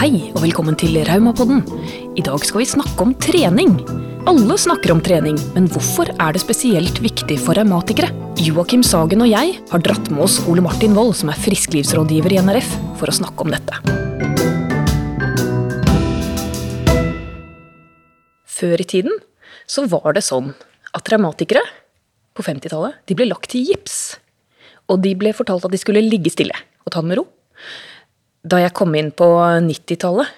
Hei og velkommen til Raumapodden. I dag skal vi snakke om trening. Alle snakker om trening, men hvorfor er det spesielt viktig for revmatikere? Joakim Sagen og jeg har dratt med oss Ole Martin Wold, som er frisklivsrådgiver i NRF, for å snakke om dette. Før i tiden så var det sånn at revmatikere på 50-tallet ble lagt i gips. Og de ble fortalt at de skulle ligge stille og ta det med ro. Da jeg kom inn på 90-tallet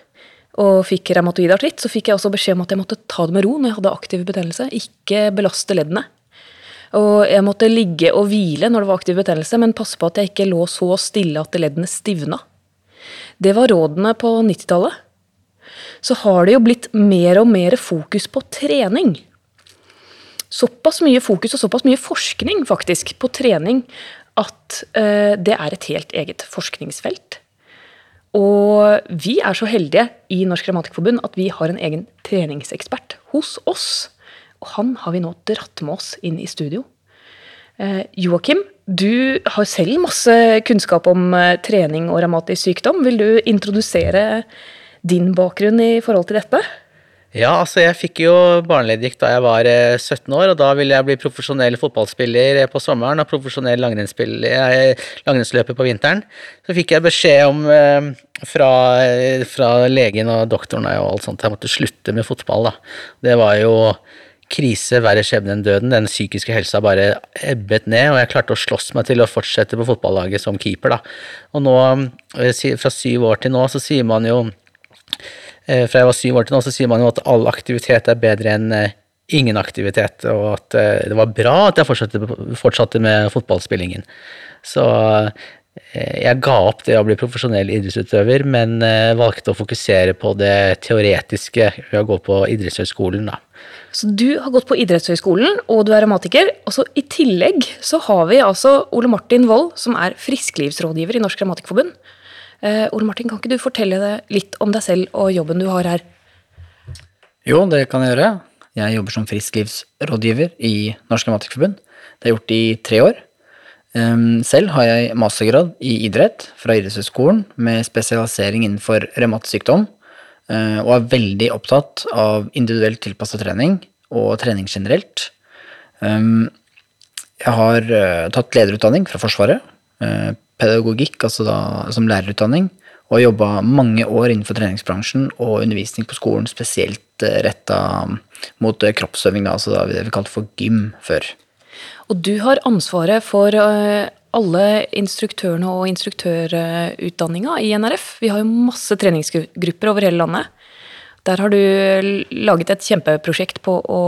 og fikk revmatoid artritt, så fikk jeg også beskjed om at jeg måtte ta det med ro når jeg hadde aktiv betennelse. Ikke belaste leddene. Og jeg måtte ligge og hvile når det var aktiv betennelse, men passe på at jeg ikke lå så stille at leddene stivna. Det var rådene på 90-tallet. Så har det jo blitt mer og mer fokus på trening. Såpass mye fokus og såpass mye forskning faktisk på trening at eh, det er et helt eget forskningsfelt. Og vi er så heldige i Norsk Grammatikkforbund at vi har en egen treningsekspert hos oss. Og han har vi nå dratt med oss inn i studio. Eh, Joakim, du har selv masse kunnskap om eh, trening og revmatisk sykdom. Vil du introdusere din bakgrunn i forhold til dette? Ja, altså jeg fikk jo barneleddgikt da jeg var 17 eh, år, og da ville jeg bli profesjonell fotballspiller eh, på sommeren og profesjonell langrennsløper på vinteren. Så fikk jeg beskjed om eh, fra, fra legen og doktoren og alt sånt jeg måtte slutte med fotball. da. Det var jo krise, verre skjebne enn døden. Den psykiske helsa bare ebbet ned, og jeg klarte å slåss meg til å fortsette på fotballaget som keeper. da. Og nå, fra syv år til nå, så sier man jo Eh, fra jeg var syv år til nå, så sier man jo at all aktivitet er bedre enn eh, ingen aktivitet, og at eh, det var bra at jeg fortsatte, fortsatte med fotballspillingen. Så jeg ga opp det å bli profesjonell idrettsutøver, men valgte å fokusere på det teoretiske ved å gå på idrettshøyskolen, da. Så du har gått på idrettshøyskolen, og du er revmatiker. Og så i tillegg så har vi altså Ole Martin Wold, som er frisklivsrådgiver i Norsk Grammatikerforbund. Eh, Ole Martin, kan ikke du fortelle litt om deg selv og jobben du har her? Jo, det kan jeg gjøre. Jeg jobber som frisklivsrådgiver i Norsk Grammatikerforbund. Det har jeg gjort i tre år. Selv har jeg mastergrad i idrett fra idrettshøyskolen med spesialisering innenfor revmatisk sykdom, eh, og er veldig opptatt av individuelt tilpasset trening og trening generelt. Jeg har eh, tatt lederutdanning fra Forsvaret, pedagogikk, altså da som lærerutdanning, og jobba mange år innenfor treningsbransjen og undervisning på skolen, spesielt eh, retta mot eh, kroppsøving, da, altså det vi kalte for gym før. Og du har ansvaret for eh, alle instruktørene og instruktørutdanninga i NRF. Vi har jo masse treningsgrupper over hele landet. Der har du laget et kjempeprosjekt på å,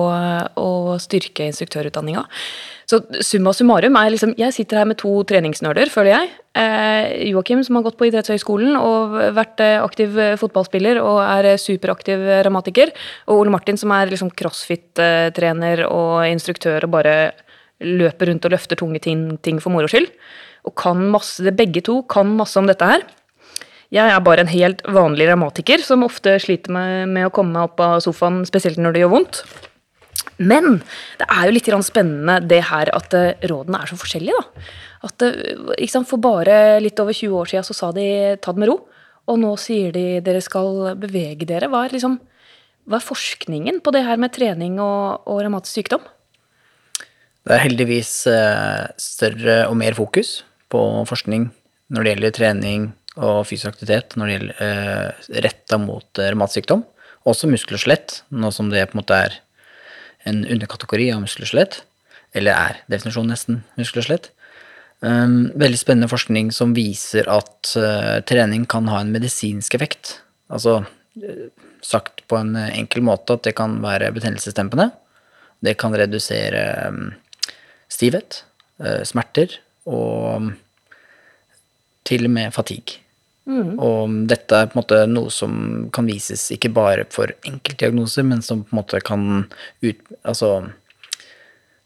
å styrke instruktørutdanninga. Så summa summarum er liksom Jeg sitter her med to treningsnerder, føler jeg. Eh, Joakim, som har gått på idrettshøyskolen og vært eh, aktiv eh, fotballspiller og er eh, superaktiv ramatiker. Og Ole Martin, som er liksom crossfit-trener og instruktør og bare løper rundt og løfter tunge ting, ting for moro skyld. Og kan masse, begge to kan masse om dette her. Jeg er bare en helt vanlig revmatiker som ofte sliter med, med å komme meg opp av sofaen, spesielt når det gjør vondt. Men det er jo litt spennende det her at eh, rådene er så forskjellige. da. At eh, sant, For bare litt over 20 år siden så sa de 'ta det med ro', og nå sier de 'dere skal bevege dere'. Hva er, liksom, hva er forskningen på det her med trening og, og revmatisk sykdom? Det er heldigvis eh, større og mer fokus på forskning når det gjelder trening og fysisk aktivitet, når det gjelder retta mot revmatsykdom. Også muskel og skjelett, nå som det på en måte er en underkategori av muskel og skjelett. Eller er definisjonen nesten muskel og skjelett. Um, veldig spennende forskning som viser at uh, trening kan ha en medisinsk effekt. Altså uh, sagt på en enkel måte at det kan være betennelsesdempende. Det kan redusere um, stivhet, uh, smerter og um, til og med fatigue. Mm. Og dette er på en måte noe som kan vises ikke bare for enkeltdiagnoser, men som på en måte kan ut Altså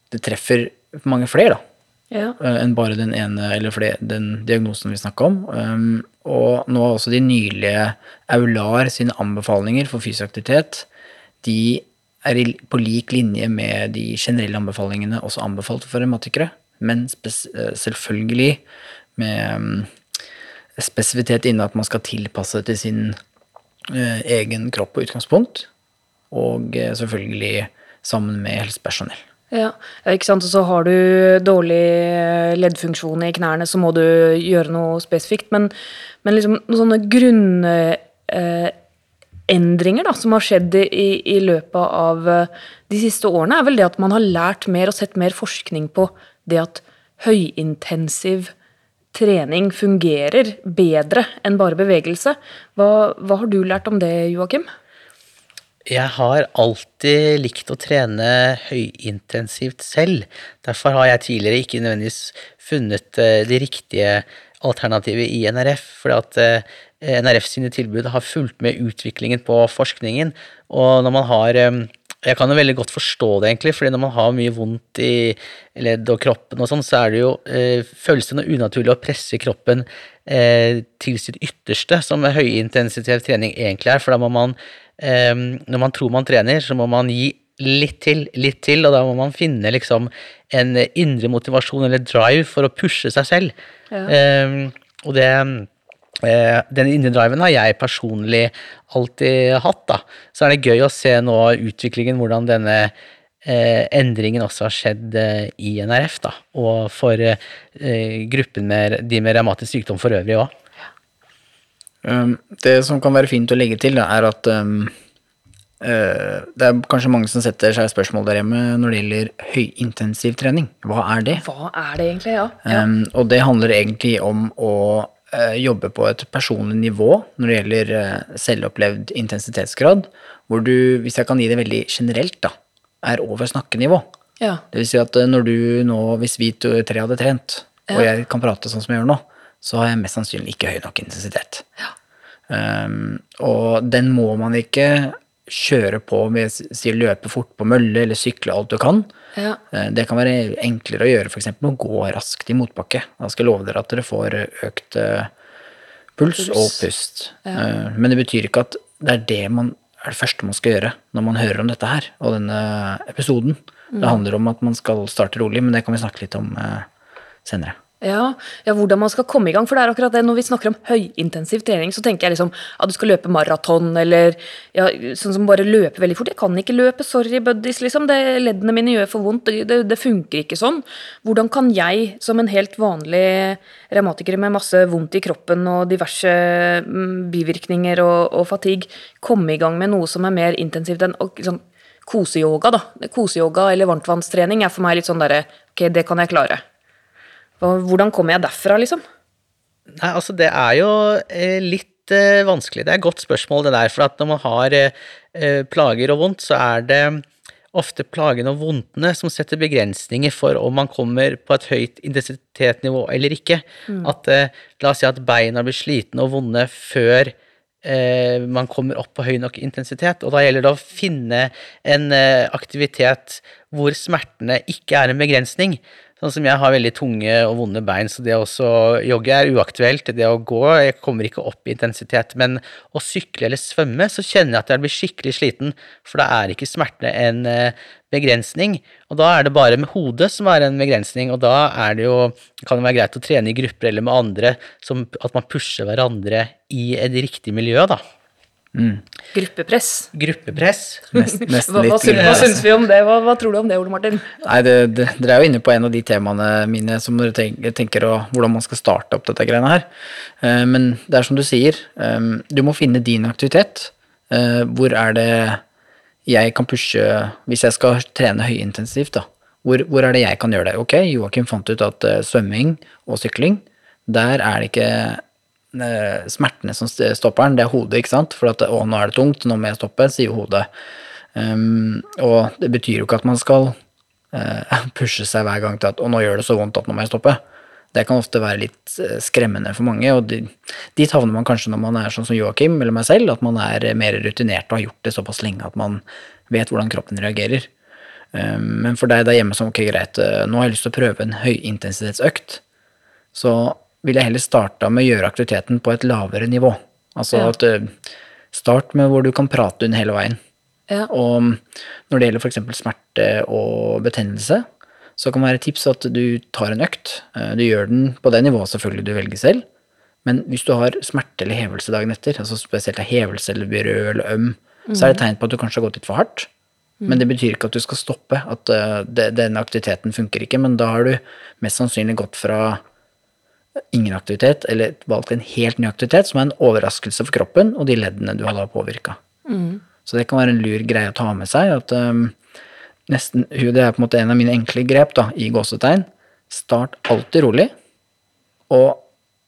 Det treffer mange flere, da. Ja. Eh, enn bare den ene eller flere, den diagnosen vi snakka om. Um, og nå har også de nylige Aular sine anbefalinger for fysisk aktivitet de er på lik linje med de generelle anbefalingene også anbefalt for revmatikere, men eh, selvfølgelig med um, spesifitet innen at man skal tilpasse til sin eh, egen kropp og utgangspunkt, og eh, selvfølgelig sammen med helsepersonell. Ja, ikke sant. Og så har du dårlig eh, leddfunksjon i knærne, så må du gjøre noe spesifikt. Men, men liksom noen sånne grunnendringer da, som har skjedd i, i løpet av eh, de siste årene, er vel det at man har lært mer og sett mer forskning på det at høyintensiv trening fungerer bedre enn bare bevegelse. Hva, hva har du lært om det, Joakim? Jeg har alltid likt å trene høyintensivt selv. Derfor har jeg tidligere ikke nødvendigvis funnet de riktige alternativet i NRF. fordi at eh, NRF sine tilbud har fulgt med utviklingen på forskningen. Og når man har eh, Jeg kan jo veldig godt forstå det, egentlig, fordi når man har mye vondt i ledd og kroppen og sånn, så er det jo, føles det noe unaturlig å presse kroppen til sitt ytterste, som høyintensitiv trening egentlig er. For da må man eh, når man tror man trener, så må man gi litt til, litt til, og da må man finne liksom en indre motivasjon eller drive for å pushe seg selv. Ja. Um, og det den indre driven har jeg personlig alltid hatt, da. Så er det gøy å se nå utviklingen, hvordan denne Eh, endringen også har skjedd eh, i NRF, da. Og for gruppen med de med revmatisk sykdom for øvrig òg. Um, det som kan være fint å legge til, da, er at um, uh, det er kanskje mange som setter seg spørsmål der hjemme når det gjelder høyintensiv trening. Hva er det? Hva er det egentlig, ja. Um, og det handler egentlig om å jobbe på et personlig nivå når det gjelder uh, selvopplevd intensitetsgrad, hvor du, hvis jeg kan gi det veldig generelt, da, er over snakkenivå. Ja. Det vil si at når du nå, hvis vi tre hadde trent, og jeg kan prate sånn som jeg gjør nå, så har jeg mest sannsynlig ikke høy nok intensitet. Ja. Um, og den må man ikke kjøre på med si, løpe fort på mølle eller sykle alt du kan. Ja. Uh, det kan være enklere å gjøre f.eks. å gå raskt i motbakke. Da skal jeg love dere at dere får økt uh, puls, puls, og pust. Ja. Men det betyr ikke at det er det man er det første man skal gjøre når man hører om dette her og denne episoden. Mm. Det handler om at man skal starte rolig, men det kan vi snakke litt om senere. Ja, ja, hvordan man skal komme i gang. For det er akkurat det, når vi snakker om høyintensiv trening, så tenker jeg liksom at du skal løpe maraton eller ja, sånn som bare løpe veldig fort. Jeg kan ikke løpe, sorry buddies, liksom. Det, leddene mine gjør for vondt. Det, det, funker ikke sånn. Hvordan kan jeg, som en helt vanlig revmatiker med masse vondt i kroppen og diverse mm, bivirkninger og, og fatigue, komme i gang med noe som er mer intensivt enn liksom, koseyoga, da. Koseyoga eller varmtvannstrening er for meg litt sånn derre Ok, det kan jeg klare. Hvordan kommer jeg derfra, liksom? Nei, altså det er jo eh, litt eh, vanskelig. Det er et godt spørsmål, det der. For at når man har eh, plager og vondt, så er det ofte plagene og vondtene som setter begrensninger for om man kommer på et høyt intensitetsnivå eller ikke. Mm. At La oss si at beina blir slitne og vonde før eh, man kommer opp på høy nok intensitet. Og da gjelder det å finne en aktivitet hvor smertene ikke er en begrensning. Sånn som jeg har veldig tunge og vonde bein, så det å jogge er uaktuelt. Det å gå jeg kommer ikke opp i intensitet. Men å sykle eller svømme, så kjenner jeg at jeg blir skikkelig sliten, for da er ikke smertene en eh, begrensning. Og da er det bare med hodet som er en begrensning, og da er det jo, kan det være greit å trene i grupper eller med andre, som at man pusher hverandre i et riktig miljø, da. Mm. Gruppepress. Gruppepress. Nest, hva hva, hva syns vi om det? Hva, hva, tror du om det, Ole Martin? Nei, det, det, Dere er jo inne på en av de temaene mine som dere tenker, tenker og hvordan man skal starte opp dette greiene her. Uh, men det er som du sier, um, du må finne din aktivitet. Uh, hvor er det jeg kan pushe Hvis jeg skal trene høyintensivt, da. Hvor, hvor er det jeg kan gjøre det? Ok, Joakim fant ut at uh, svømming og sykling, der er det ikke Eh, smertene som stopper den, det er hodet, ikke sant. For at 'å, nå er det tungt, nå må jeg stoppe', sier hodet. Um, og det betyr jo ikke at man skal uh, pushe seg hver gang til at 'å, nå gjør det så vondt at nå må jeg stoppe'. Det kan ofte være litt uh, skremmende for mange, og dit havner man kanskje når man er sånn som Joakim eller meg selv, at man er mer rutinert og har gjort det såpass lenge at man vet hvordan kroppen reagerer. Um, men for deg der hjemme som ok, greit, nå har jeg lyst til å prøve en høyintensitetsøkt, så ville jeg heller starta med å gjøre aktiviteten på et lavere nivå. Altså ja. at eh, Start med hvor du kan prate under hele veien. Ja. Og når det gjelder f.eks. smerte og betennelse, så kan det være et tips at du tar en økt. Eh, du gjør den på det nivået selvfølgelig du velger selv, Men hvis du har smerte eller hevelse dagen etter, altså spesielt er hevelse eller blir rød eller øm, så er det tegn på at du kanskje har gått litt for hardt. Men det betyr ikke at du skal stoppe, at uh, det, denne aktiviteten funker ikke. Men da har du mest sannsynlig gått fra ingen aktivitet, eller valgt en helt ny aktivitet, som er en overraskelse for kroppen og de leddene du har da påvirka. Så det kan være en lur greie å ta med seg. at um, nesten, Det er på en måte en av mine enkle grep da, i gåsetegn. Start alltid rolig, og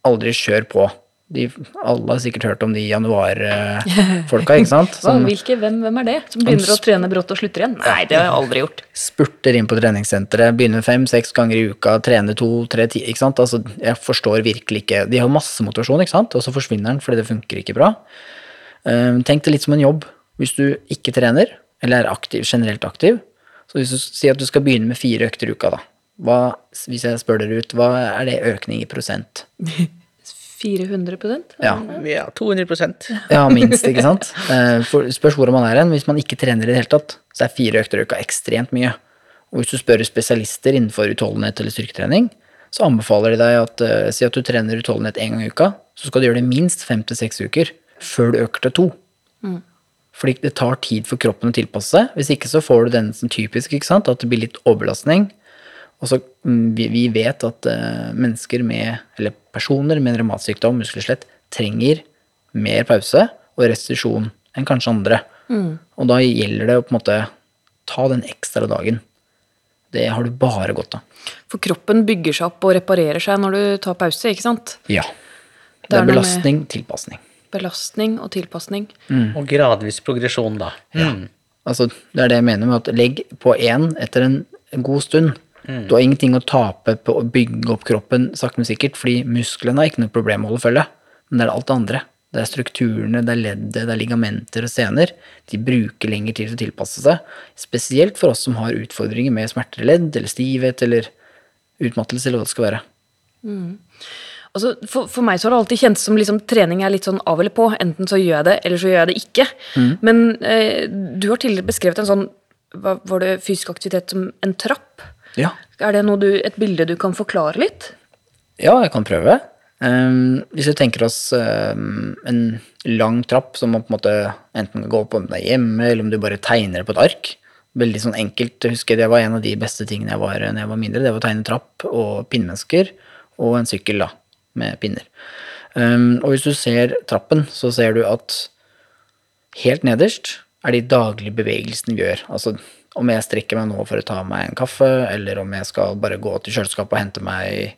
aldri kjør på. De, alle har sikkert hørt om de januarfolka, ikke sant? Som hvilke, hvem, hvem er det? Som begynner å trene brått og slutter igjen? Nei, det har jeg aldri gjort. spurter inn på treningssenteret, begynner fem-seks ganger i uka, trener to-tre ti, ikke sant? Altså, jeg forstår virkelig ikke De har masse motivasjon, ikke sant? Og så forsvinner den fordi det funker ikke bra. Um, tenk det litt som en jobb. Hvis du ikke trener, eller er aktiv, generelt aktiv, så hvis du sier at du skal begynne med fire økter i uka, da. Hva, hvis jeg spør dere ut, hva er det økning i prosent? 400% Ja, Ja, 200 ja minst, ikke sant? Eh, For, spørs hvor man er hen. Hvis man ikke trener i det hele tatt, så er fire økter i uka ekstremt mye. Og hvis du spør spesialister innenfor utholdenhet eller styrketrening, så anbefaler de deg at eh, si at du trener utholdenhet én gang i uka, så skal du gjøre det minst fem til seks uker før du øker til to. Fordi det tar tid for kroppen å tilpasse seg. Hvis ikke så får du den som typisk, ikke sant, at det blir litt overbelastning. Og så mm, vi, vi vet at uh, mennesker med, eller personer med en revmatsykdom, muskelskjelett, trenger mer pause og restitusjon enn kanskje andre. Og da gjelder det å på en måte ta den ekstra dagen. Det har du bare godt av. For kroppen bygger seg opp og reparerer seg når du tar pause, ikke sant? Ja. Det er belastning, tilpasning. Belastning og tilpasning. Og gradvis progresjon, da. Mm. Altså, det er det jeg mener med at legg på én etter en god stund. Du har ingenting å tape på å bygge opp kroppen sakte, men sikkert, fordi musklene har ikke noe problem med å holde følge. Men det er alt det andre. Det er strukturene, det er leddet, det er ligamenter og sener. De bruker lengre tid til å tilpasse seg. Spesielt for oss som har utfordringer med smerter i ledd, eller stivhet, eller utmattelse, eller hva det skal være. Altså, for, for meg så har det alltid kjentes som liksom, trening er litt sånn av eller på. Enten så gjør jeg det, eller så gjør jeg det ikke. Men eh, du har tidligere beskrevet en sånn hva, Var det fysisk aktivitet som en trapp? Ja. Er det du, et bilde du kan forklare litt? Ja, jeg kan prøve. Um, hvis vi tenker oss um, en lang trapp som man på en måte enten kan gå opp om det er hjemme, eller om du bare tegner det på et ark. Veldig sånn enkelt. Jeg husker Det var en av de beste tingene jeg var da jeg var mindre. Det var å tegne trapp og pinnemennesker og en sykkel da, med pinner. Um, og hvis du ser trappen, så ser du at helt nederst er de daglige bevegelsene vi gjør. Altså om jeg strekker meg nå for å ta meg en kaffe, eller om jeg skal bare gå til kjøleskapet og hente meg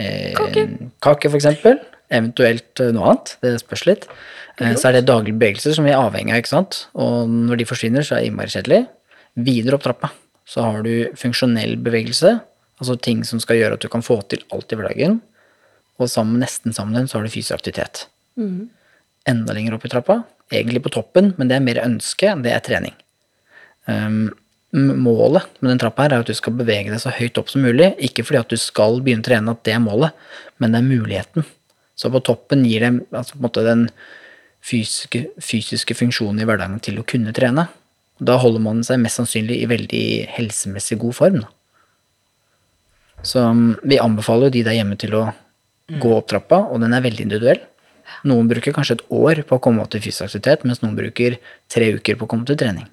eh, Kake. kake, eksempel. Eventuelt eh, noe annet. Det spørs litt. Eh, så er det daglige bevegelser som vi er avhengig av, ikke sant. Og når de forsvinner, så er det innmari kjedelig. Videre opp trappa så har du funksjonell bevegelse, altså ting som skal gjøre at du kan få til alt i hverdagen. Og sammen, nesten sammen så har du fysisk aktivitet. Enda lenger opp i trappa, egentlig på toppen, men det er mer ønske, det er trening. Um, målet med den trappa her er at du skal bevege deg så høyt opp som mulig. Ikke fordi at du skal begynne å trene at det er målet, men det er muligheten. Så på toppen gir det altså på en måte den fysiske, fysiske funksjonen i hverdagen til å kunne trene. Da holder man seg mest sannsynlig i veldig helsemessig god form. Så um, vi anbefaler jo de der hjemme til å gå opp trappa, og den er veldig individuell. Noen bruker kanskje et år på å komme opp til fysisk aktivitet, mens noen bruker tre uker på å komme til trening.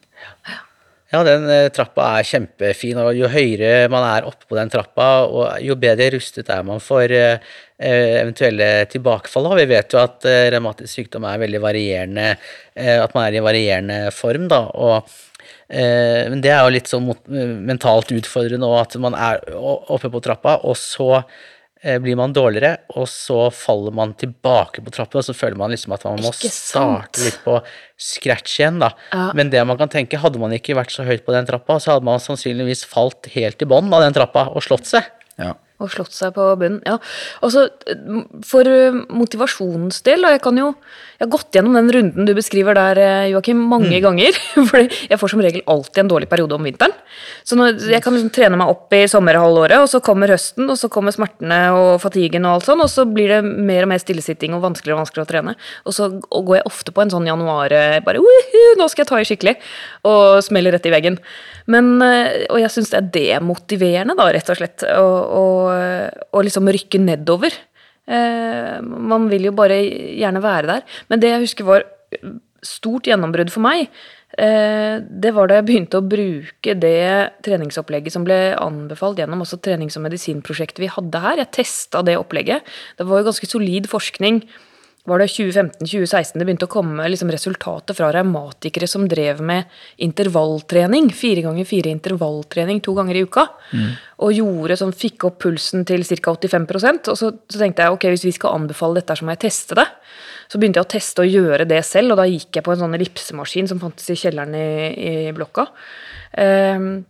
Ja, den eh, trappa er kjempefin, og jo høyere man er oppe på den trappa, og jo bedre rustet er man for eh, eh, eventuelle tilbakefall. Vi vet jo at revmatisk sykdom er veldig varierende, at man er i varierende form, da. og men det er jo litt sånn mentalt utfordrende at man er oppe på trappa, og så blir man dårligere, og så faller man tilbake på trappen, og så føler man liksom at man må starte litt på scratch igjen, da. Ja. Men det man kan tenke, hadde man ikke vært så høyt på den trappa, så hadde man sannsynligvis falt helt i bånn av den trappa og slått seg. Ja. Og slått seg på bunnen. Ja. Altså, for eh, motivasjonens del, og jeg kan jo Jeg har gått gjennom den runden du beskriver der, eh, Joakim, mange ganger. For jeg får som regel alltid en dårlig periode om vinteren. Så når, jeg kan liksom trene meg opp i sommerhalvåret, og så kommer høsten, og så kommer smertene og fatiguen og alt sånn, og så blir det mer og mer stillesitting og vanskeligere og vanskeligere å trene. Og så og går jeg ofte på en sånn januar eh, bare «Uhu, nå skal jeg ta i skikkelig, og smeller rett i veggen. Men, og jeg syns det er demotiverende, da, rett og slett, og, å, å liksom rykke nedover. Eh, man vil jo bare gjerne være der. Men det jeg husker var stort gjennombrudd for meg, eh, det var da jeg begynte å bruke det treningsopplegget som ble anbefalt gjennom også trenings- og medisinprosjektet vi hadde her. Jeg testa det opplegget. Det var jo ganske solid forskning var det 2015-2016 det begynte å komme liksom resultater fra revmatikere som drev med intervalltrening. Fire ganger fire intervalltrening to ganger i uka. Mm. Og gjorde sånn, fikk opp pulsen til ca. 85 Og så, så, tenkte jeg ok, hvis vi skal anbefale dette, så må jeg teste det. Så begynte jeg å teste og gjøre det selv, og da gikk jeg på en sånn ellipsemaskin som fantes i kjelleren i, i blokka. Um,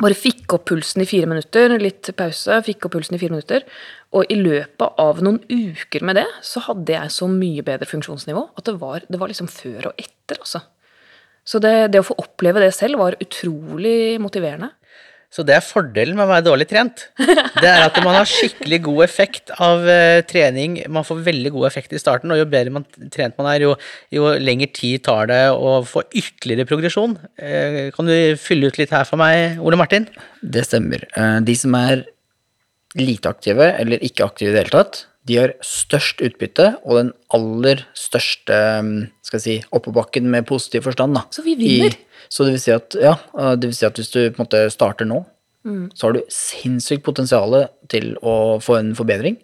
bare fikk opp pulsen i fire minutter, litt pause, fikk opp pulsen i fire minutter. Og i løpet av noen uker med det, så hadde jeg så mye bedre funksjonsnivå at det var, det var liksom før og etter, altså. Så det, det å få oppleve det selv var utrolig motiverende. Så det er fordelen med å være dårlig trent. Det er at man har skikkelig god effekt av uh, trening. Man får veldig god effekt i starten, og jo bedre man, trent man er, jo, jo lengre tid tar det å få ytterligere progresjon. Uh, kan du fylle ut litt her for meg, Ole Martin? Det stemmer. Uh, de som er lite aktive, eller ikke aktive i det hele tatt, de har størst utbytte og den aller største skal jeg si, oppoverbakken med positiv forstand. Da. Så vi vinner? I, så det vil si at, ja, det vil si at hvis du på en måte starter nå, mm. så har du sinnssykt potensial til å få en forbedring.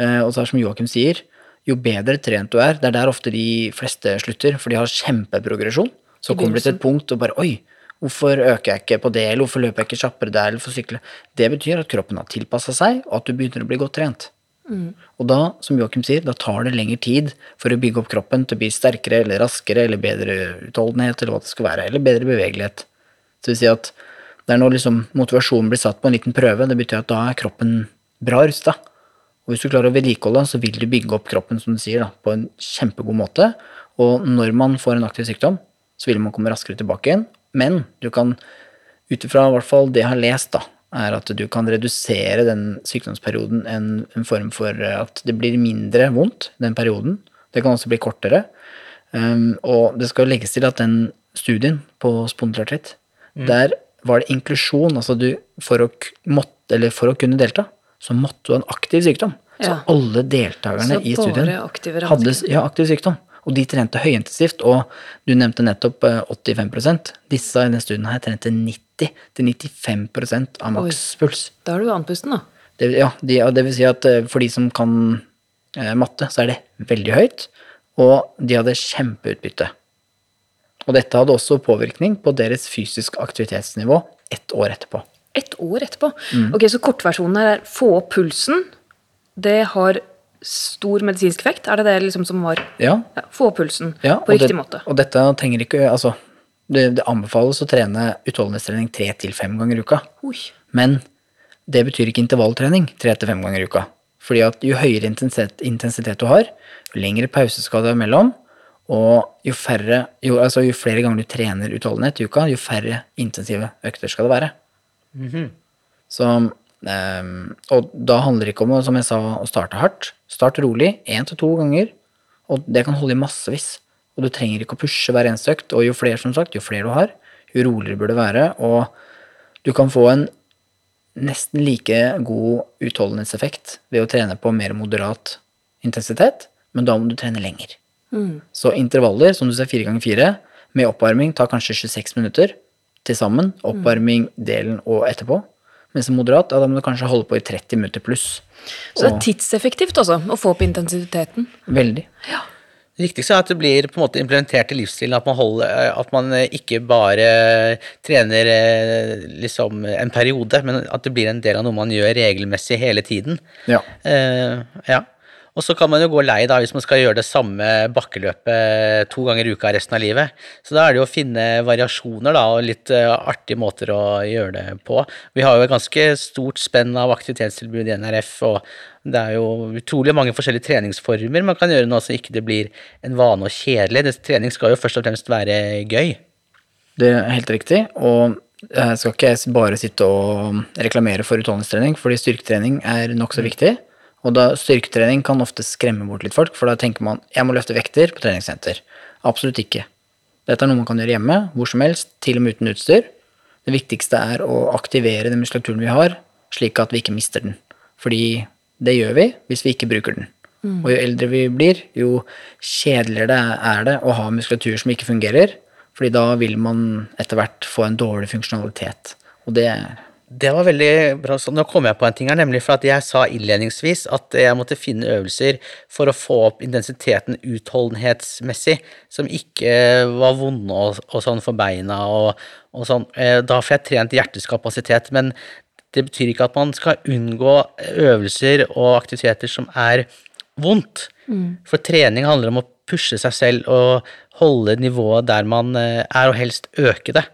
Eh, og så er det som Joakim sier, jo bedre trent du er, det er der ofte de fleste slutter, for de har kjempeprogresjon. Så kommer de til et punkt og bare Oi, hvorfor øker jeg ikke på det, eller hvorfor løper jeg ikke kjappere der, eller får sykle? Det betyr at kroppen har tilpassa seg, og at du begynner å bli godt trent. Mm. Og da, som Joakim sier, da tar det lengre tid for å bygge opp kroppen til å bli sterkere eller raskere eller bedre utholdenhet eller hva det skal være, eller bedre bevegelighet. Så vil si at det er når liksom motivasjonen blir satt på en liten prøve, det betyr at da er kroppen bra rusta. Og hvis du klarer å vedlikeholde, så vil du bygge opp kroppen som du sier, da, på en kjempegod måte. Og når man får en aktiv sykdom, så vil man komme raskere tilbake igjen. Men du kan, ut ifra hvert fall det jeg har lest, da, er at du kan redusere den sykdomsperioden en, en, form for at det blir mindre vondt den perioden. Det kan også bli kortere. Um, og det skal legges til at den studien på spondylartritt, mm. der var det inklusjon. Altså du, for å, måtte, for å kunne delta, så måtte du ha en aktiv sykdom. Ja. Så alle deltakerne så i studien hadde ja, aktiv sykdom. Og de trente høyintensivt, og du nevnte nettopp 85 eh, Disse i denne studien her trente 90-95% av makspuls. Da er du andpusten, da. Det, ja, de, det vil si at eh, for de som kan eh, matte, så er det veldig høyt, og de hadde kjempeutbytte. Og dette hadde også påvirkning på deres fysisk aktivitetsnivå ett år etterpå. Ett år etterpå? Mm. Ok, Så kortversjonen her er få opp pulsen. Det har stor medisinsk effekt? Er det det liksom som var ja. ja få pulsen ja, på riktig det, måte? Og dette trenger ikke Altså, det, det anbefales å trene utholdenhetstrening tre til fem ganger i uka. Oi. Men det betyr ikke intervalltrening tre til fem ganger i uka. Fordi at jo høyere intensitet, intensitet du har, jo lengre pause skal du ha mellom, og jo, færre, jo, altså jo flere ganger du trener utholdenhet i uka, jo færre intensive økter skal det være. Mm -hmm. Så Um, og da handler det ikke om som jeg sa, å starte hardt. Start rolig, én til to ganger, og det kan holde i massevis. Og du trenger ikke å pushe hver eneste økt, og jo flere som sagt, jo flere du har, jo roligere bør det være. Og du kan få en nesten like god utholdenhetseffekt ved å trene på mer moderat intensitet, men da må du trene lenger. Mm. Så intervaller, som du ser fire ganger fire, med oppvarming tar kanskje 26 minutter til sammen. Oppvarming, delen og etterpå. Mens moderat, ja, da må du kanskje holde på i 30 minutter pluss. Så det er tidseffektivt også, å få opp intensiteten? Veldig. Ja. Det viktigste er at det blir på en måte implementert i livsstilen, at man, holder, at man ikke bare trener eh, liksom en periode, men at det blir en del av noe man gjør regelmessig hele tiden. Ja. Uh, ja. Og så kan man jo gå lei da hvis man skal gjøre det samme bakkeløpet to ganger i uka resten av livet. Så da er det jo å finne variasjoner da, og litt uh, artige måter å gjøre det på. Vi har jo et ganske stort spenn av aktivitetstilbud i NRF, og det er jo utrolig mange forskjellige treningsformer man kan gjøre nå så ikke det blir en vane og kjedelig. Trening skal jo først og fremst være gøy. Det er helt riktig. og jeg skal ikke bare sitte og reklamere for utholdenhetstrening, fordi styrketrening er nokså viktig. Og da styrketrening kan ofte skremme bort litt folk, for da tenker man jeg må løfte vekter på treningssenter. Absolutt ikke. Dette er noe man kan gjøre hjemme, hvor som helst, til og med uten utstyr. Det viktigste er å aktivere den muskulaturen vi har, slik at vi ikke mister den. Fordi det gjør vi hvis vi ikke bruker den. Og jo eldre vi blir, jo kjedeligere det er det å ha muskulatur som ikke fungerer, fordi da vil man etter hvert få en dårlig funksjonalitet. Og det Det var veldig bra. Så nå kom jeg på en ting her, nemlig for at jeg sa innledningsvis at jeg måtte finne øvelser for å få opp intensiteten utholdenhetsmessig, som ikke var vonde og, og sånn for beina og, og sånn. Eh, Da får jeg trent hjerteskapasitet, men det betyr ikke at man skal unngå øvelser og aktiviteter som er vondt. For trening handler om å pushe seg selv og holde nivået der man eh, er, og helst øke det.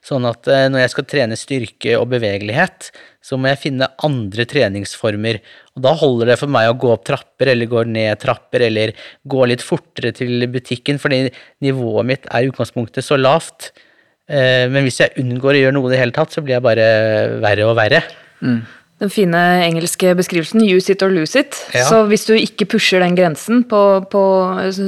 Sånn at eh, når jeg skal trene styrke og bevegelighet, så må jeg finne andre treningsformer. Og da holder det for meg å gå opp trapper, eller gå ned trapper, eller gå litt fortere til butikken, fordi nivået mitt er i utgangspunktet så lavt. Eh, Men hvis jeg unngår å gjøre noe i det hele tatt, så blir jeg bare verre og verre. Den fine engelske beskrivelsen 'use it or lose it'. Ja. Så hvis du ikke pusher den grensen, på, på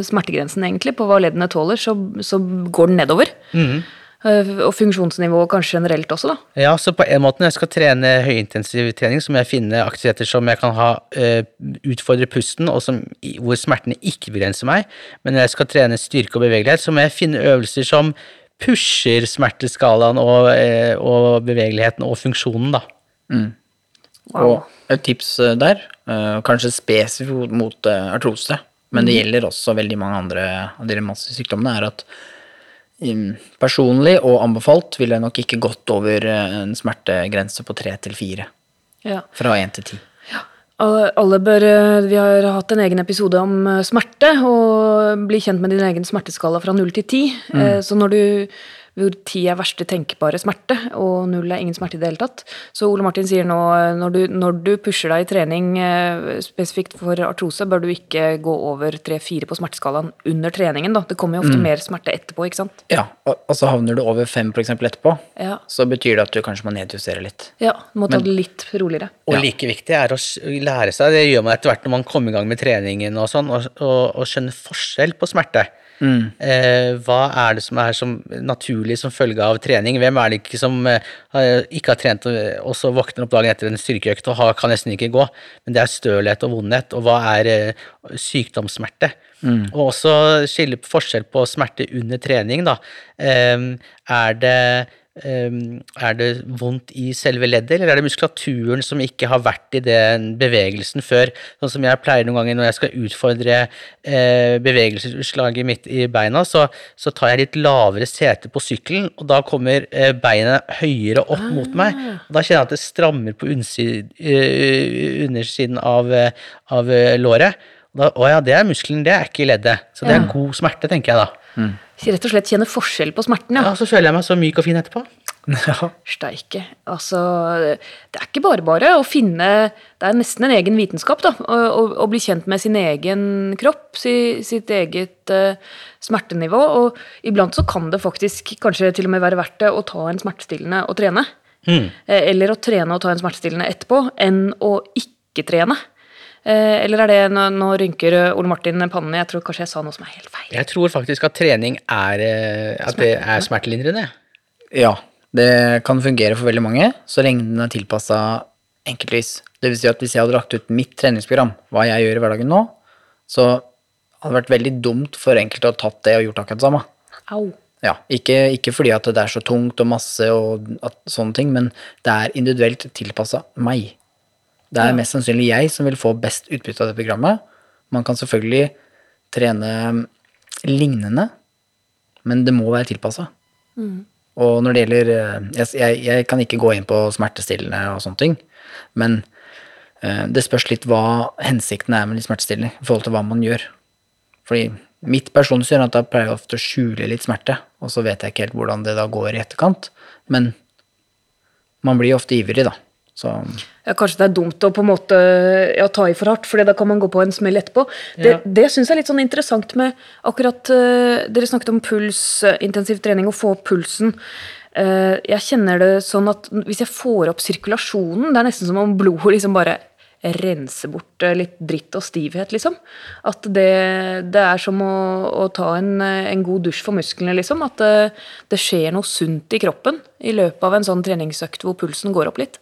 smertegrensen egentlig, på hva leddene tåler, så, så går den nedover. Mhm. Eh, Og funksjonsnivået kanskje generelt også, da. Ja, så på en måte når jeg skal trene høyintensiv trening, så må jeg finne aktiviteter som jeg kan ha eh, utfordre pusten, og som, hvor smertene ikke begrenser meg. Men når jeg skal trene styrke og bevegelighet, så må jeg finne øvelser som pusher smerteskalaen og, eh, og bevegeligheten og funksjonen, da. Og et tips der, eh, kanskje spesifikt mot artrose, men det gjelder også veldig mange andre av de revmatiske sykdommene, er at mm, personlig og anbefalt ville jeg nok ikke gått over eh, en smertegrense på tre til fire. Ja. Fra én til ti. Alle alle bør, eh, Vi har hatt en egen episode om eh, smerte, og bli kjent med din egen smerteskala fra null til ti. Eh, Så når du hvor ti er verste tenkbare smerte, og null er ingen smerte i det hele tatt. Så Ole Martin sier nå når du, når du pusher deg i trening eh, spesifikt for artrose, bør du ikke gå over tre-fire på smerteskalaen under treningen. da. Det kommer jo ofte mer smerte etterpå, ikke sant? Ja, og, og så havner du over fem for eksempel etterpå, Ja, så betyr det at du kanskje må nedjustere litt. ja du må ta det litt roligere. Og Ja. like viktig er å lære seg, det gjør man etter hvert når man kommer i gang med treningen og sånn, og skjønne forskjell på smerte. Eh, hva er det som er som naturlig som følge av trening? Hvem er det ikke som eh, ikke har trent og og så våkner opp dagen etter en styrkeøkt og har, kan nesten ikke gå? Men det er stølhet og vondhet, og hva er eh, sykdomssmerte? Og også skille forskjell på smerte under trening, da. Eh, er det er det vondt i selve leddet, eller er det muskulaturen som ikke har vært i den bevegelsen før? Sånn som jeg pleier noen ganger når jeg skal utfordre eh, bevegelsesutslaget mitt i beina, så, så tar jeg litt lavere sete på sykkelen, og da kommer beinet høyere opp mot meg. Og da kjenner jeg at det strammer på eh, undersiden av, eh, av eh, låret. Da, å ja, det er muskelen, det er ikke leddet. Så det er god smerte, tenker jeg da. Rett og slett kjenne forskjell på smerten, ja. Ja, Så føler jeg meg så myk og fin etterpå. Steike. Altså, det er ikke bare bare å finne Det er nesten en egen vitenskap, da. Å, å, å bli kjent med sin egen kropp, si, sitt eget uh, smertenivå. Og iblant så kan det faktisk kanskje til og med være verdt det å ta en smertestillende og trene. Mm. Eller å trene og ta en smertestillende etterpå, enn å ikke trene. Eh, Eller er det Nå, nå rynker Ole Martin pannen. Jeg tror kanskje jeg sa noe som er helt feil. Jeg tror faktisk at trening er, eh, at det er smertelindrende. Ja, det kan fungere for veldig mange, så lenge den er tilpassa enkeltvis. Det vil si at hvis jeg hadde lagt ut mitt treningsprogram, hva jeg gjør i hverdagen nå, så hadde det vært veldig dumt for enkelte å ha tatt det og gjort akkurat det samme. Au. Ja, ikke, ikke fordi at det er så tungt og masse og at, sånne ting, men det er individuelt tilpassa meg. Det er mest sannsynlig jeg som vil få best utbytte av det programmet. Man kan selvfølgelig trene lignende, men det må være tilpassa. Og når det gjelder eh, jeg, jeg, jeg kan ikke gå inn på smertestillende og sånne ting, men eh, det spørs litt hva hensikten er med de smertestillende i forhold til hva man gjør. Fordi mitt personlige syn er at da pleier jeg ofte å skjule litt smerte, og så vet jeg ikke helt hvordan det da går i etterkant. Men man blir ofte ivrig, da. Så Ja, kanskje det er dumt å på en måte ja, ta i for hardt, for da kan man gå på en smell etterpå. Det, Ja. det syns jeg er litt sånn interessant med akkurat uh, Dere snakket om puls, eh, intensiv trening, å få pulsen. Uh, jeg kjenner det sånn at hvis jeg får opp sirkulasjonen Det er nesten som om blodet liksom bare renser bort litt dritt og stivhet, liksom. At det, det er som å, å ta en, en god dusj for musklene, liksom. At det, det skjer noe sunt i kroppen i løpet av en sånn treningsøkt hvor pulsen går opp litt.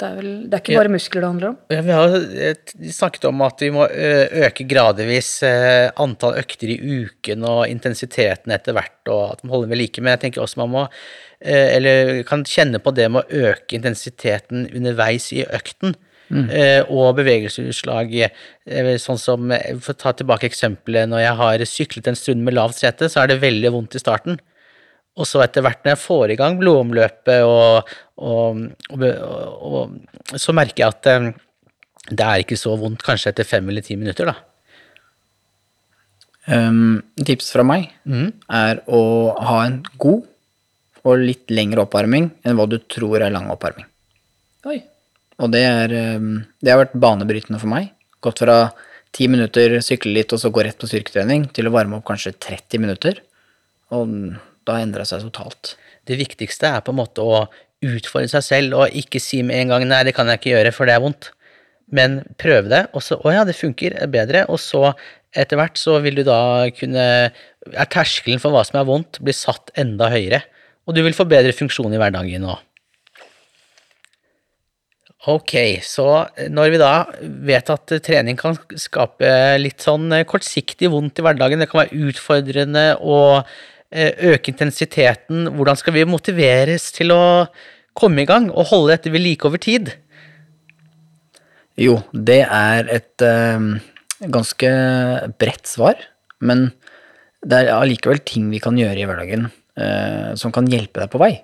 Det er, vel, det er ikke bare muskler det handler om. Ja, Vi har eh, snakket om at vi må øke gradvis eh, antall økter i uken og intensiteten etter hvert, og at man holder ved like, men jeg tenker også man må eh, eller kan kjenne på det med å øke intensiteten underveis i økten. Mm. Og bevegelsesutslag. eh, Sånn som, eh, For å ta tilbake eksempelet, når jeg har syklet en stund med lavt sete, så er det veldig vondt i starten. Og så etter hvert når jeg får i gang blodomløpet, og, og, og, og, så merker jeg at eh, det er ikke så vondt kanskje etter fem eller ti minutter, da. Um, tips fra meg er å ha en god og litt lengre oppvarming enn hva du tror er lang oppvarming. Oi. Og det, er, um, det har vært banebrytende for meg. Gått fra ti minutter, sykle litt og så gå rett på styrketrening, til å varme opp kanskje 30 minutter. Og da endra seg totalt. Det viktigste er på en måte å utfordre seg selv og ikke si med en gang 'nei, det kan jeg ikke gjøre, for det er vondt'. Men prøve det, og så 'å ja, det funker er bedre', og så etter hvert så vil du da kunne Er terskelen for hva som er vondt, blir satt enda høyere, og du vil få bedre funksjon i hverdagen òg. Ok, så når vi da vet at trening kan skape litt sånn kortsiktig vondt i hverdagen, det kan være utfordrende eh, øke intensiteten, hvordan skal vi motiveres til å komme i gang og holde dette ved like over tid? Jo, det er et øh, ganske bredt svar, men det er allikevel ting vi kan gjøre i hverdagen øh, som kan hjelpe deg på vei.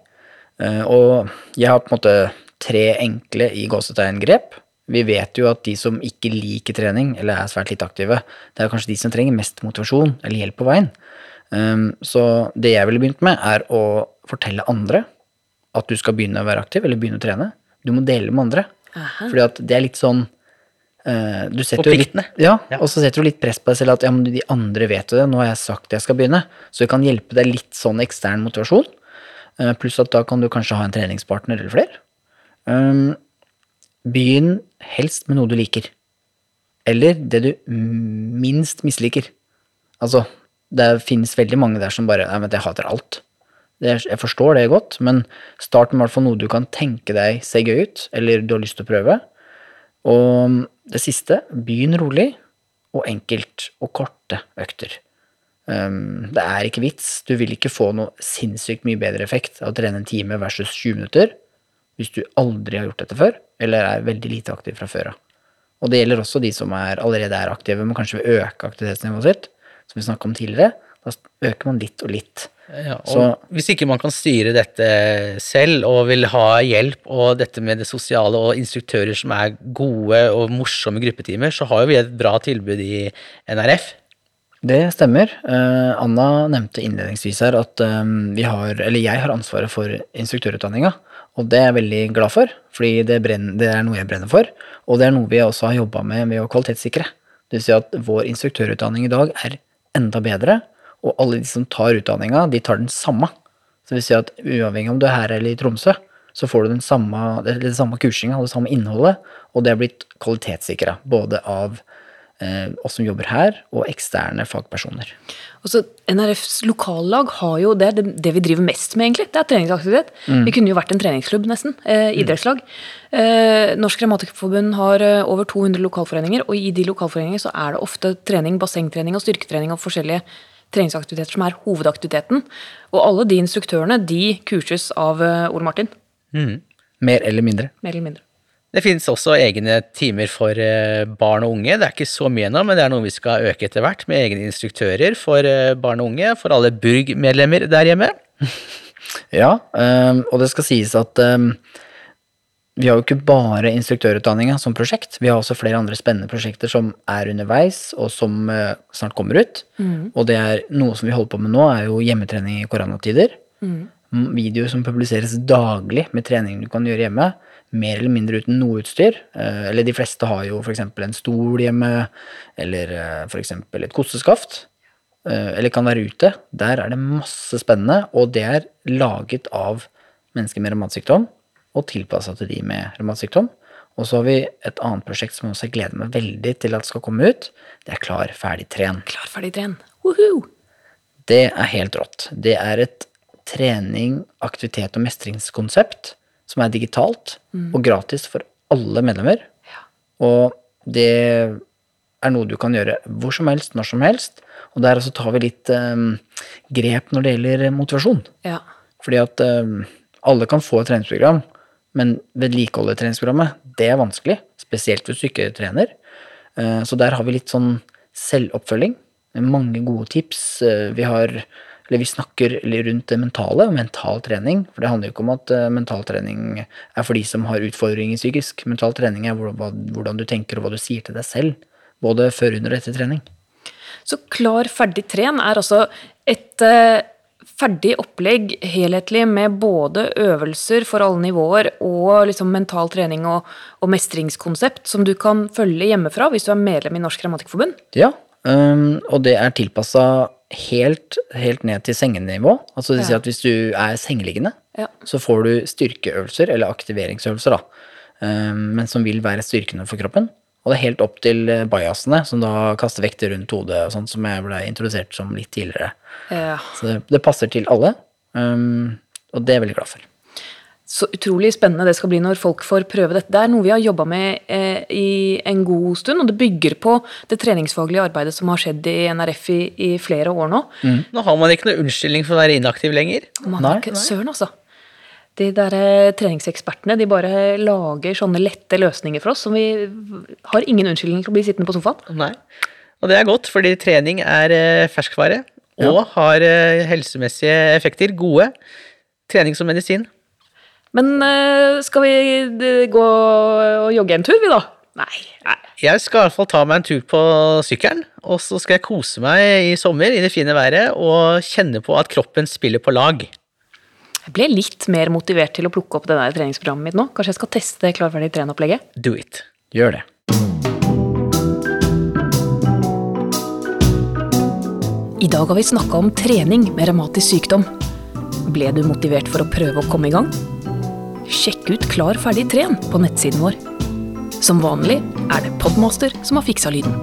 Uh, og jeg har på en måte tre enkle i gåsetegn-grep. Vi vet jo at de som ikke liker trening, eller er svært lite aktive, det er kanskje de som trenger mest motivasjon eller hjelp på veien. Um, så det jeg ville begynt med, er å fortelle andre at du skal begynne å være aktiv, eller begynne å trene. Du må dele med andre. Aha. Fordi at det er litt sånn eh, du setter jo litt, ja, Ja. og så setter du litt press på deg selv at ja, men de andre vet jo det, nå har jeg sagt jeg skal begynne. Så det kan hjelpe deg litt sånn ekstern motivasjon. Eh, pluss at da kan du kanskje ha en treningspartner eller flere. Um, begynn helst med noe du liker. Eller det du minst misliker. Altså, det finnes veldig mange der som bare Nei, men jeg hater alt. Det, jeg forstår det godt, men start med i noe du kan tenke deg ser gøy ut, eller du har lyst til å prøve. Og det siste, begynn rolig og enkelt og korte økter. Um, det er ikke vits. Du vil ikke få noe sinnssykt mye bedre effekt av å trene en time versus 20 minutter hvis du aldri har gjort dette før, eller er veldig lite aktiv fra før av. Og det gjelder også de som er, allerede er aktive, men kanskje vil øke aktivitetsnivået sitt, som vi snakka om tidligere. Da øker man litt og litt. Ja, og Så- hvis ikke man kan styre dette selv og vil ha hjelp, og dette med det sosiale og instruktører som er gode og morsomme gruppetimer, så har jo vi et bra tilbud i NRF. Det stemmer. Eh, Anna nevnte innledningsvis her at eh, vi har, eller jeg har ansvaret for instruktørutdanninga. Og det er jeg veldig glad for, fordi det, brenner, det er noe jeg brenner for. Og det er noe vi også har jobba med ved å kvalitetssikre. Det vil si at vår instruktørutdanning i dag er enda bedre, og alle de som tar utdanninga, de tar den samme. Så det vil at uavhengig om du er her eller i Tromsø, så får du den samme, det samme kursinga og det samme innholdet, og det er blitt kvalitetssikra. Både av oss som jobber her, og eksterne fagpersoner. Også NRFs lokallag har jo, det det, det vi driver mest med, egentlig. Det er treningsaktivitet. Vi kunne jo vært en treningsklubb, nesten. Eh, idrettslag. Eh, Norsk Revmatikerforbund har eh, over 200 lokalforeninger, og i de lokalforeningene så er det ofte trening, bassengtrening og styrketrening og forskjellige treningsaktiviteter som er hovedaktiviteten. Og alle de instruktørene, de kurses av eh, Ole Martin. Mer eller mindre. Mer eller mindre. Det finnes også egne timer for eh, barn og unge. Det er ikke så mye nå, men det er noe vi skal øke etter hvert, med egne instruktører for eh, barn og unge, for alle Burg-medlemmer der hjemme. Ja, ehm, og det skal sies at ehm, vi har jo ikke bare instruktørutdanninga som prosjekt. Vi har også flere andre spennende prosjekter som er underveis, og som eh, snart kommer ut. Og det er noe som vi holder på med nå, er jo hjemmetrening i koronatider. Mm, Videoer som publiseres daglig med trening du kan gjøre hjemme. Mer eller mindre uten noe utstyr. Eh, Eller de fleste har jo f.eks. en stol hjemme, eller f.eks. et kosteskaft. eh, Eller kan være ute. Der er det masse spennende, og det er laget av mennesker med revmatsykdom og tilpassa til de med revmatsykdom. Og så har vi et annet prosjekt som jeg også gleder meg veldig til at skal komme ut. Det er Klar, ferdig, tren. Klar, ferdig, tren. Woohoo! Det er helt rått. Det er et trening, aktivitet og mestringskonsept som er digitalt og gratis for alle medlemmer. Og det er noe du kan gjøre hvor som helst, når som helst. Og der også tar vi litt um, grep når det gjelder motivasjon. Ja. Fordi at um, alle kan få et treningsprogram, men vedlikeholde treningsprogrammet, det er vanskelig. Spesielt hvis du ikke trener. Uh, så der har vi litt sånn selvoppfølging. Mange gode tips. Uh, vi har eller vi snakker rundt det mentale mental trening. For det handler jo ikke om at eh, mental trening er for de som har utfordringer psykisk. Mental trening er hvordan, du tenker og hva du sier til deg selv. Både før, under og etter trening. Så Klar, ferdig, tren er altså et eh, ferdig opplegg helhetlig med både øvelser for alle nivåer og liksom mental trening og, og mestringskonsept som du kan følge hjemmefra hvis du er medlem i Norsk Grammatikkforbund. Ja, øhm, og det er tilpassa helt, helt ned til sengenivå. Altså det vil si at hvis du er sengeliggende, så får du styrkeøvelser, eller aktiveringsøvelser, da, men som vil være styrkende for kroppen. Og det er helt opp til eh, bajasene, som da kaster vekter rundt hodet, og sånt, som jeg ble introdusert som litt tidligere. Ja. Så det, det passer til alle, øhm, og det er jeg veldig glad for. Så utrolig spennende det skal bli når folk får prøve dette. Det er noe vi har jobba med eh, i en god stund, og det bygger på det treningsfaglige arbeidet som har skjedd i NRF i, i flere år nå. Nå har man ikke noe unnskyldning for å være inaktiv lenger. Man Nei, har ikke, Søren, altså. De der eh, treningsekspertene de bare lager sånne lette løsninger for oss som vi har ingen unnskyldning for å bli sittende på sofaen. Nei. Og det er godt, fordi trening er eh, ferskvare og har eh, helsemessige effekter. Gode. Trening som medisin. Men eh, skal vi eh, gå og jogge en tur, vi da? Nei. nei. Jeg skal i hvert fall ta meg en tur på sykkelen, og så skal jeg kose meg i sommer i det fine været og kjenne på at kroppen spiller på lag. Jeg ble litt mer motivert til å plukke opp det der treningsprogrammet mitt nå. Kanskje jeg skal teste det ferdig, tren-opplegget? Do it. Gjør det. I dag har vi snakka om trening med revmatisk sykdom. Ble du motivert for å prøve å komme i gang? Sjekk ut Klar, ferdig, tren på nettsiden vår. Som vanlig er det Podmaster som har fiksa lyden.